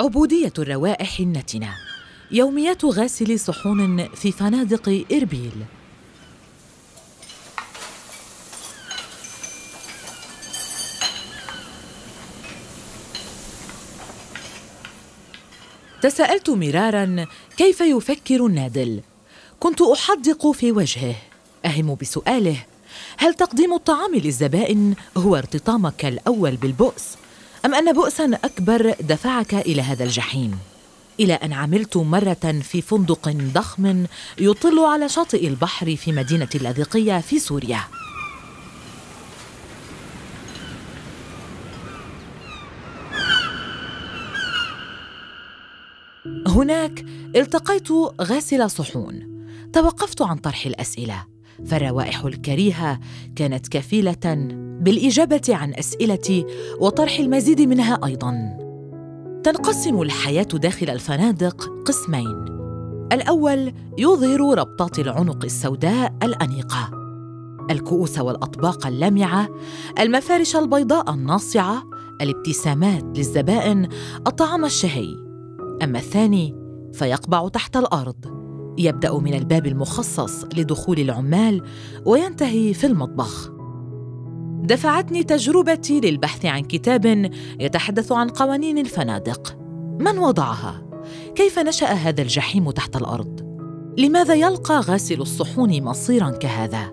عبودية الروائح النتنة. يوميات غاسل صحون في فنادق إربيل. تساءلت مرارا كيف يفكر النادل. كنت أحدق في وجهه. أهم بسؤاله هل تقديم الطعام للزبائن هو ارتطامك الأول بالبؤس؟ أم أن بؤسا أكبر دفعك إلى هذا الجحيم؟ إلى أن عملت مرة في فندق ضخم يطل على شاطئ البحر في مدينة اللاذقيه في سوريا. هناك التقيت غاسل صحون. توقفت عن طرح الأسئلة فالروائح الكريهة كانت كفيلة. بالإجابة عن اسئلتي وطرح المزيد منها أيضا. تنقسم الحياة داخل الفنادق قسمين. الأول يظهر ربطات العنق السوداء الأنيقة. الكؤوس والأطباق اللامعة. المفارش البيضاء الناصعة. الابتسامات للزبائن. الطعام الشهي. أما الثاني فيقبع تحت الأرض. يبدأ من الباب المخصص لدخول العمال وينتهي في المطبخ. دفعتني تجربتي للبحث عن كتاب يتحدث عن قوانين الفنادق. من وضعها؟ كيف نشأ هذا الجحيم تحت الأرض؟ لماذا يلقى غاسل الصحون مصيرا كهذا؟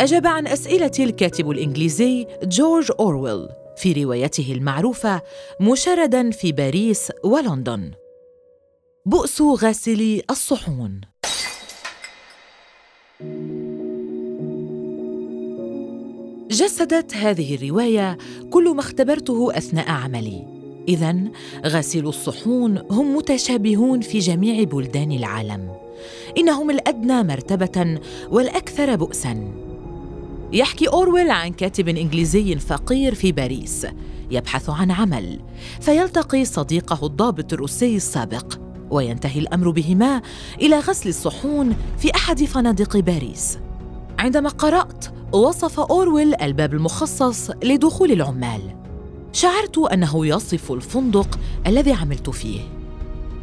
أجاب عن اسئلتي الكاتب الإنجليزي جورج أورويل في روايته المعروفة مشردا في باريس ولندن. بؤس غاسلي الصحون. جسدت هذه الرواية كل ما اختبرته أثناء عملي. اذا غاسل الصحون هم متشابهون في جميع بلدان العالم. إنهم الأدنى مرتبة والأكثر بؤسا. يحكي أورويل عن كاتب إنجليزي فقير في باريس. يبحث عن عمل. فيلتقي صديقه الضابط الروسي السابق. وينتهي الأمر بهما إلى غسل الصحون في أحد فنادق باريس. عندما قرأت وصف أورويل الباب المخصص لدخول العمال. شعرت أنه يصف الفندق الذي عملت فيه.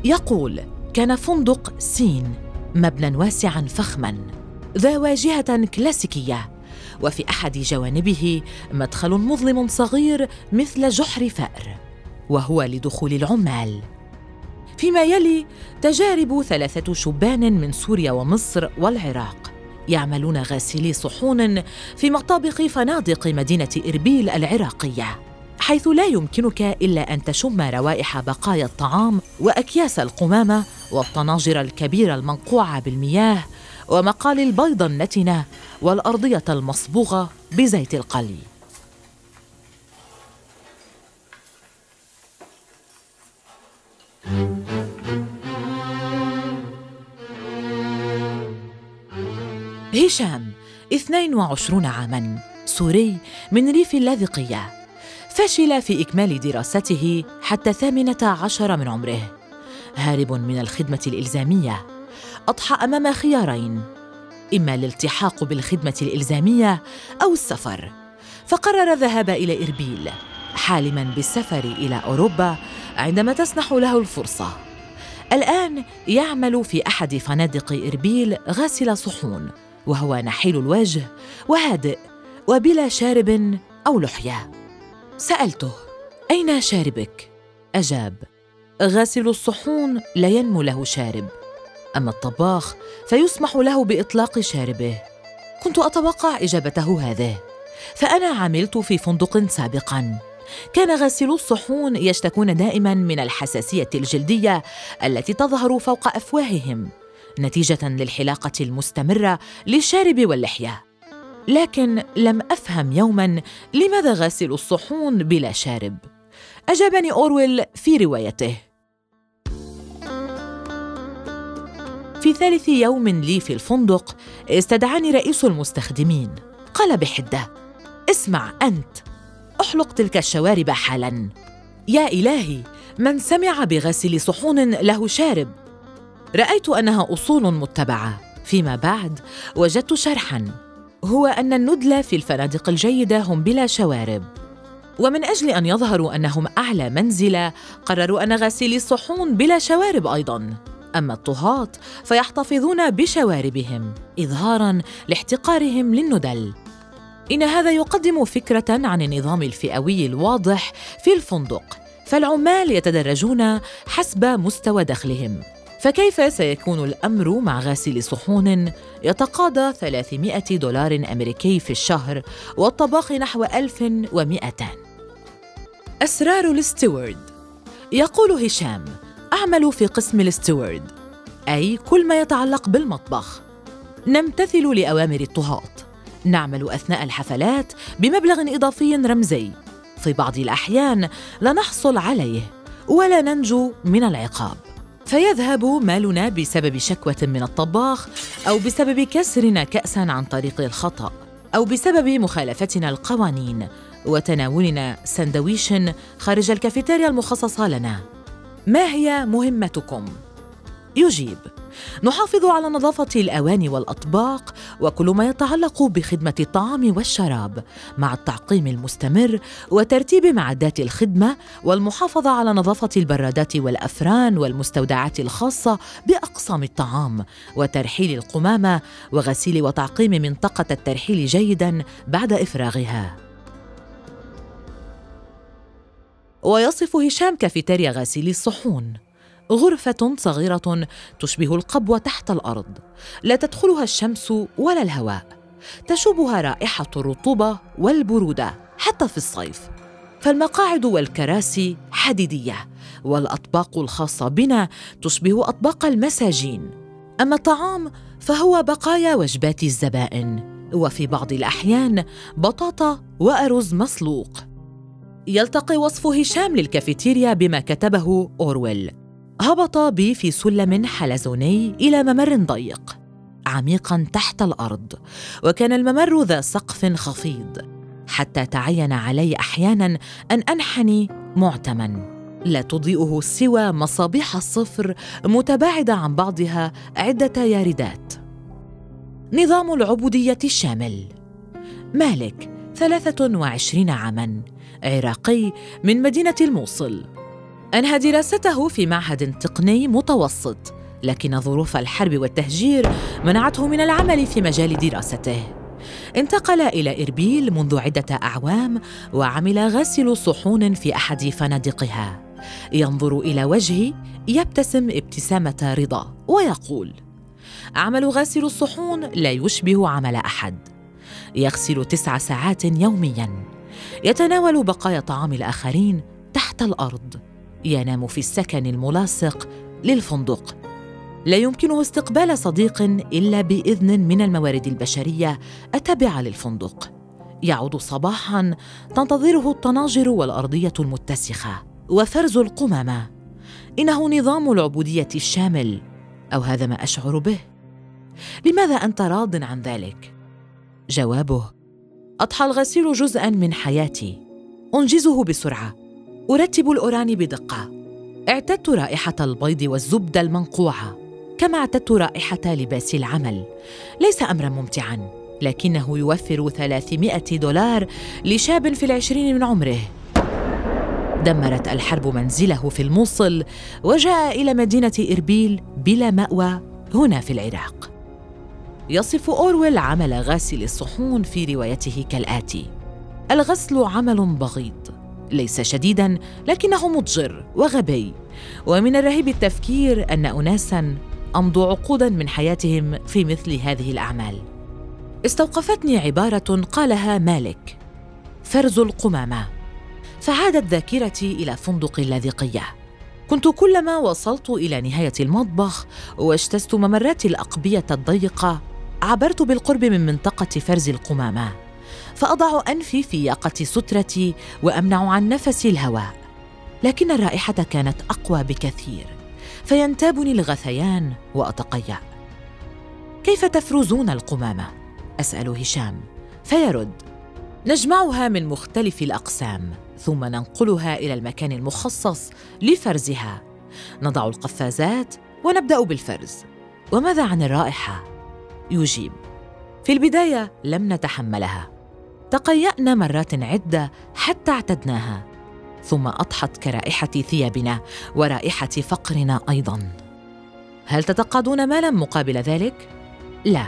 يقول كان فندق سين مبنى واسعا فخما ذا واجهة كلاسيكية وفي أحد جوانبه مدخل مظلم صغير مثل جحر فأر وهو لدخول العمال. فيما يلي تجارب ثلاثة شبان من سوريا ومصر والعراق. يعملون غاسلي صحون في مطابق فنادق مدينة إربيل العراقية حيث لا يمكنك إلا أن تشم روائح بقايا الطعام وأكياس القمامة والطناجر الكبيرة المنقوعة بالمياه ومقالي البيض النتنة والأرضية المصبوغة بزيت القلي. هشام 22 عاماً سوري من ريف اللاذقية. فشل في إكمال دراسته حتى الثامنة عشر من عمره. هارب من الخدمة الإلزامية. أضحى أمام خيارين. إما الالتحاق بالخدمة الإلزامية أو السفر. فقرر الذهاب إلى إربيل حالما بالسفر إلى أوروبا عندما تسنح له الفرصة. الآن يعمل في أحد فنادق إربيل غاسل صحون. وهو نحيل الوجه وهادئ وبلا شارب أو لحية. سألته أين شاربك؟ أجاب غاسل الصحون لا ينمو له شارب. أما الطباخ فيسمح له بإطلاق شاربه. كنت أتوقع إجابته هذه. فأنا عملت في فندق سابقا. كان غاسلو الصحون يشتكون دائما من الحساسية الجلدية التي تظهر فوق أفواههم. نتيجة للحلاقة المستمرة للشارب واللحية. لكن لم أفهم يوما لماذا غاسل الصحون بلا شارب. أجابني أورويل في روايته. في ثالث يوم لي في الفندق استدعاني رئيس المستخدمين. قال بحدة اسمع أنت أحلق تلك الشوارب حالا. يا إلهي من سمع بغسل صحون له شارب؟ رأيت أنها أصول متبعة. فيما بعد وجدت شرحا. هو أن الندله في الفنادق الجيدة هم بلا شوارب. ومن أجل أن يظهروا أنهم أعلى منزلة قرروا أن غسيلي الصحون بلا شوارب أيضاً. أما الطهاة فيحتفظون بشواربهم إظهاراً لاحتقارهم للندل. إن هذا يقدم فكرة عن النظام الفئوي الواضح في الفندق. فالعمال يتدرجون حسب مستوى دخلهم. فكيف سيكون الأمر مع غاسل صحون يتقاضى 300 دولار أمريكي في الشهر والطباخ نحو 1200 أسرار الستيوارد يقول هشام أعمل في قسم الستيوارد أي كل ما يتعلق بالمطبخ. نمتثل لأوامر الطهاة. نعمل أثناء الحفلات بمبلغ إضافي رمزي. في بعض الأحيان لا نحصل عليه ولا ننجو من العقاب. فيذهب مالنا بسبب شكوى من الطباخ أو بسبب كسرنا كأسا عن طريق الخطأ أو بسبب مخالفتنا القوانين وتناولنا سندويش خارج الكافيتيريا المخصصة لنا. ما هي مهمتكم؟ يجيب. نحافظ على نظافة الأواني والأطباق وكل ما يتعلق بخدمة الطعام والشراب مع التعقيم المستمر وترتيب معدات الخدمة والمحافظة على نظافة البرادات والأفران والمستودعات الخاصة بأقسام الطعام وترحيل القمامة وغسيل وتعقيم منطقة الترحيل جيداً بعد إفراغها. ويصف هشام كافيتيريا غاسلي الصحون غرفة صغيرة تشبه القبوة تحت الأرض. لا تدخلها الشمس ولا الهواء. تشوبها رائحة الرطوبة والبرودة حتى في الصيف. فالمقاعد والكراسي حديدية والأطباق الخاصة بنا تشبه أطباق المساجين. أما الطعام فهو بقايا وجبات الزبائن. وفي بعض الأحيان بطاطا وأرز مسلوق. يلتقي وصف هشام للكافيتيريا بما كتبه أورويل. هبط بي في سلم حلزوني إلى ممر ضيق عميقا تحت الأرض وكان الممر ذا سقف خفيض حتى تعين علي أحيانا أن أنحني معتما. لا تضيئه سوى مصابيح الصفر متباعدة عن بعضها عدة ياردات. نظام العبودية الشامل. مالك 23 عاما عراقي من مدينة الموصل. أنهى دراسته في معهد تقني متوسط لكن ظروف الحرب والتهجير منعته من العمل في مجال دراسته. انتقل إلى إربيل منذ عدة أعوام وعمل غاسل صحون في أحد فنادقها. ينظر إلى وجهي يبتسم ابتسامة رضا ويقول عمل غاسل الصحون لا يشبه عمل أحد. يغسل تسع ساعات يوميا. يتناول بقايا طعام الآخرين تحت الأرض. ينام في السكن الملاصق للفندق. لا يمكنه استقبال صديق إلا بإذن من الموارد البشرية التابعة للفندق. يعود صباحا تنتظره الطناجر والأرضية المتسخة وفرز القمامة. إنه نظام العبودية الشامل. أو هذا ما أشعر به. لماذا أنت راض عن ذلك؟ جوابه أضحى الغسيل جزءا من حياتي. أنجزه بسرعة. أرتب الاوراني بدقة. اعتدت رائحة البيض والزبده المنقوعه كما اعتدت رائحة لباس العمل. ليس أمرا ممتعا لكنه يوفر 300 دولار لشاب في العشرين من عمره. دمرت الحرب منزله في الموصل وجاء إلى مدينة إربيل بلا مأوى هنا في العراق. يصف أورويل عمل غاسل الصحون في روايته كالآتي. الغسل عمل بغيض. ليس شديدا لكنه مضجر وغبي. ومن الرهيب التفكير أن اناسا أمضوا عقودا من حياتهم في مثل هذه الأعمال. استوقفتني عبارة قالها مالك فرز القمامة. فعادت ذاكرتي إلى فندق اللاذقية. كنت كلما وصلت إلى نهاية المطبخ واجتزت ممرات الأقبية الضيقة عبرت بالقرب من منطقة فرز القمامة. فأضع أنفي في ياقة سترتي وأمنع عن نفسي الهواء. لكن الرائحة كانت أقوى بكثير فينتابني الغثيان وأتقيأ. كيف تفرزون القمامة؟ أسأل هشام. فيرد. نجمعها من مختلف الأقسام ثم ننقلها إلى المكان المخصص لفرزها. نضع القفازات ونبدأ بالفرز. وماذا عن الرائحة؟ يجيب. في البداية لم نتحملها. تقيأنا مرات عدة حتى اعتدناها ثم أضحت كرائحة ثيابنا ورائحة فقرنا أيضاً. هل تتقاضون مالا مقابل ذلك؟ لا.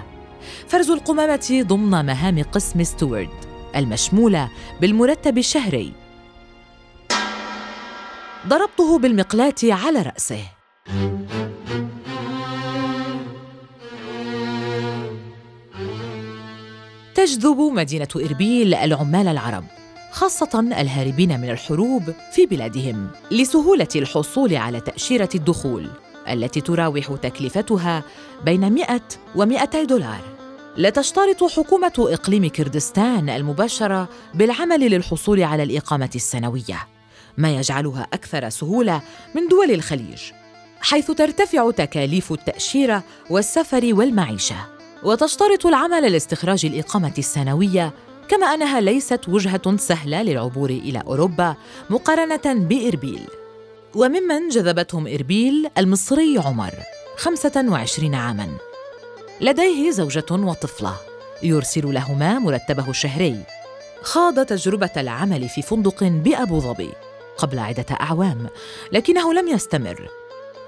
فرز القمامة ضمن مهام قسم ستوارد المشمولة بالمرتب الشهري. ضربته بالمقلاة على رأسه. تجذب مدينة إربيل العمال العرب خاصة الهاربين من الحروب في بلادهم لسهولة الحصول على تأشيرة الدخول التي تراوح تكلفتها بين 100 و 200 دولار. لا تشترط حكومة إقليم كردستان المباشرة بالعمل للحصول على الإقامة السنوية ما يجعلها أكثر سهولة من دول الخليج حيث ترتفع تكاليف التأشيرة والسفر والمعيشة. وتشترط العمل لاستخراج الإقامة السنوية كما أنها ليست وجهة سهلة للعبور إلى أوروبا مقارنة بإربيل. وممن جذبتهم إربيل المصري عمر 25 عاماً. لديه زوجة وطفلة يرسل لهما مرتبه الشهري. خاض تجربة العمل في فندق بأبو ظبي قبل عدة أعوام لكنه لم يستمر.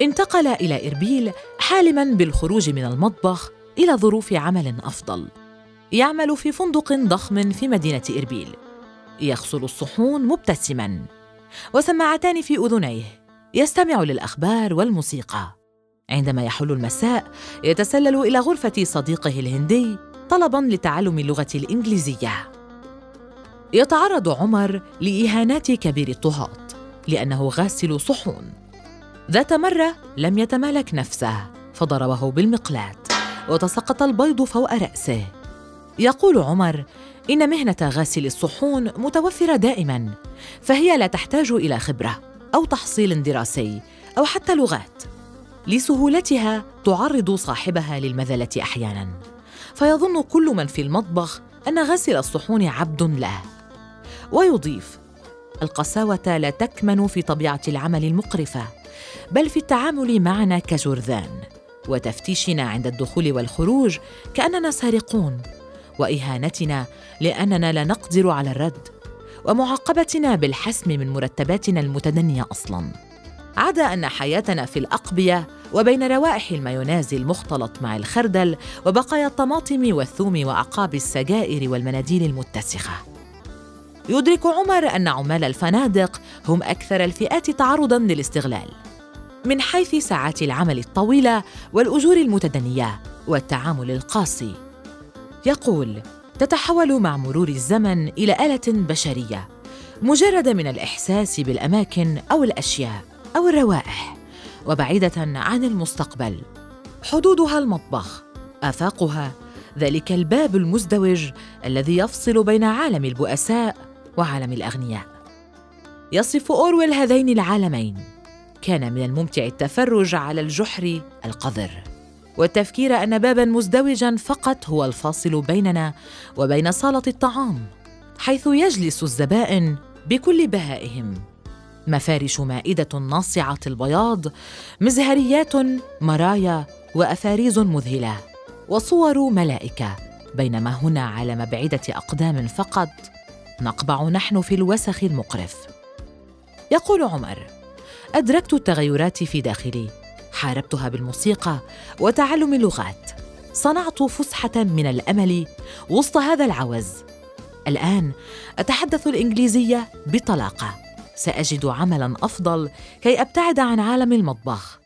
انتقل إلى إربيل حالماً بالخروج من المطبخ إلى ظروف عمل أفضل. يعمل في فندق ضخم في مدينة إربيل. يغسل الصحون مبتسماً. وسماعتان في أذنيه. يستمع للأخبار والموسيقى. عندما يحل المساء يتسلل إلى غرفة صديقه الهندي طلبا لتعلم اللغة الإنجليزية. يتعرض عمر لإهانات كبير الطهاة لأنه غاسل صحون. ذات مرة لم يتمالك نفسه فضربه بالمقلاة وتسقط البيض فوق رأسه. يقول عمر إن مهنة غاسل الصحون متوفرة دائما فهي لا تحتاج إلى خبرة أو تحصيل دراسي أو حتى لغات. لسهولتها تعرض صاحبها للمذلة أحيانا. فيظن كل من في المطبخ أن غاسل الصحون عبد له. ويضيف القساوة لا تكمن في طبيعة العمل المقرفة بل في التعامل معنا كجرذان. وتفتيشنا عند الدخول والخروج كأننا سارقون وإهانتنا لأننا لا نقدر على الرد ومعاقبتنا بالحسم من مرتباتنا المتدنية أصلا. عدا أن حياتنا في الأقبية وبين روائح المايونيز المختلط مع الخردل وبقايا الطماطم والثوم وأعقاب السجائر والمناديل المتسخة. يدرك عمر أن عمال الفنادق هم أكثر الفئات تعرضا للاستغلال. من حيث ساعات العمل الطويلة والأجور المتدنية والتعامل القاسي. يقول تتحول مع مرور الزمن إلى آلة بشرية مجرده من الإحساس بالأماكن أو الأشياء أو الروائح وبعيدة عن المستقبل. حدودها المطبخ آفاقها ذلك الباب المزدوج الذي يفصل بين عالم البؤساء وعالم الأغنياء. يصف أورويل هذين العالمين كان من الممتع التفرج على الجحر القذر. والتفكير أن بابا مزدوجا فقط هو الفاصل بيننا وبين صالة الطعام حيث يجلس الزبائن بكل بهائهم. مفارش مائدة ناصعة البياض مزهريات مرايا وأفاريز مذهلة وصور ملائكة بينما هنا على مبعدة أقدام فقط نقبع نحن في الوسخ المقرف. يقول عمر أدركت التغيرات في داخلي. حاربتها بالموسيقى وتعلم اللغات. صنعت فسحة من الأمل وسط هذا العوز. الآن أتحدث الإنجليزية بطلاقة. سأجد عملا أفضل كي أبتعد عن عالم المطبخ.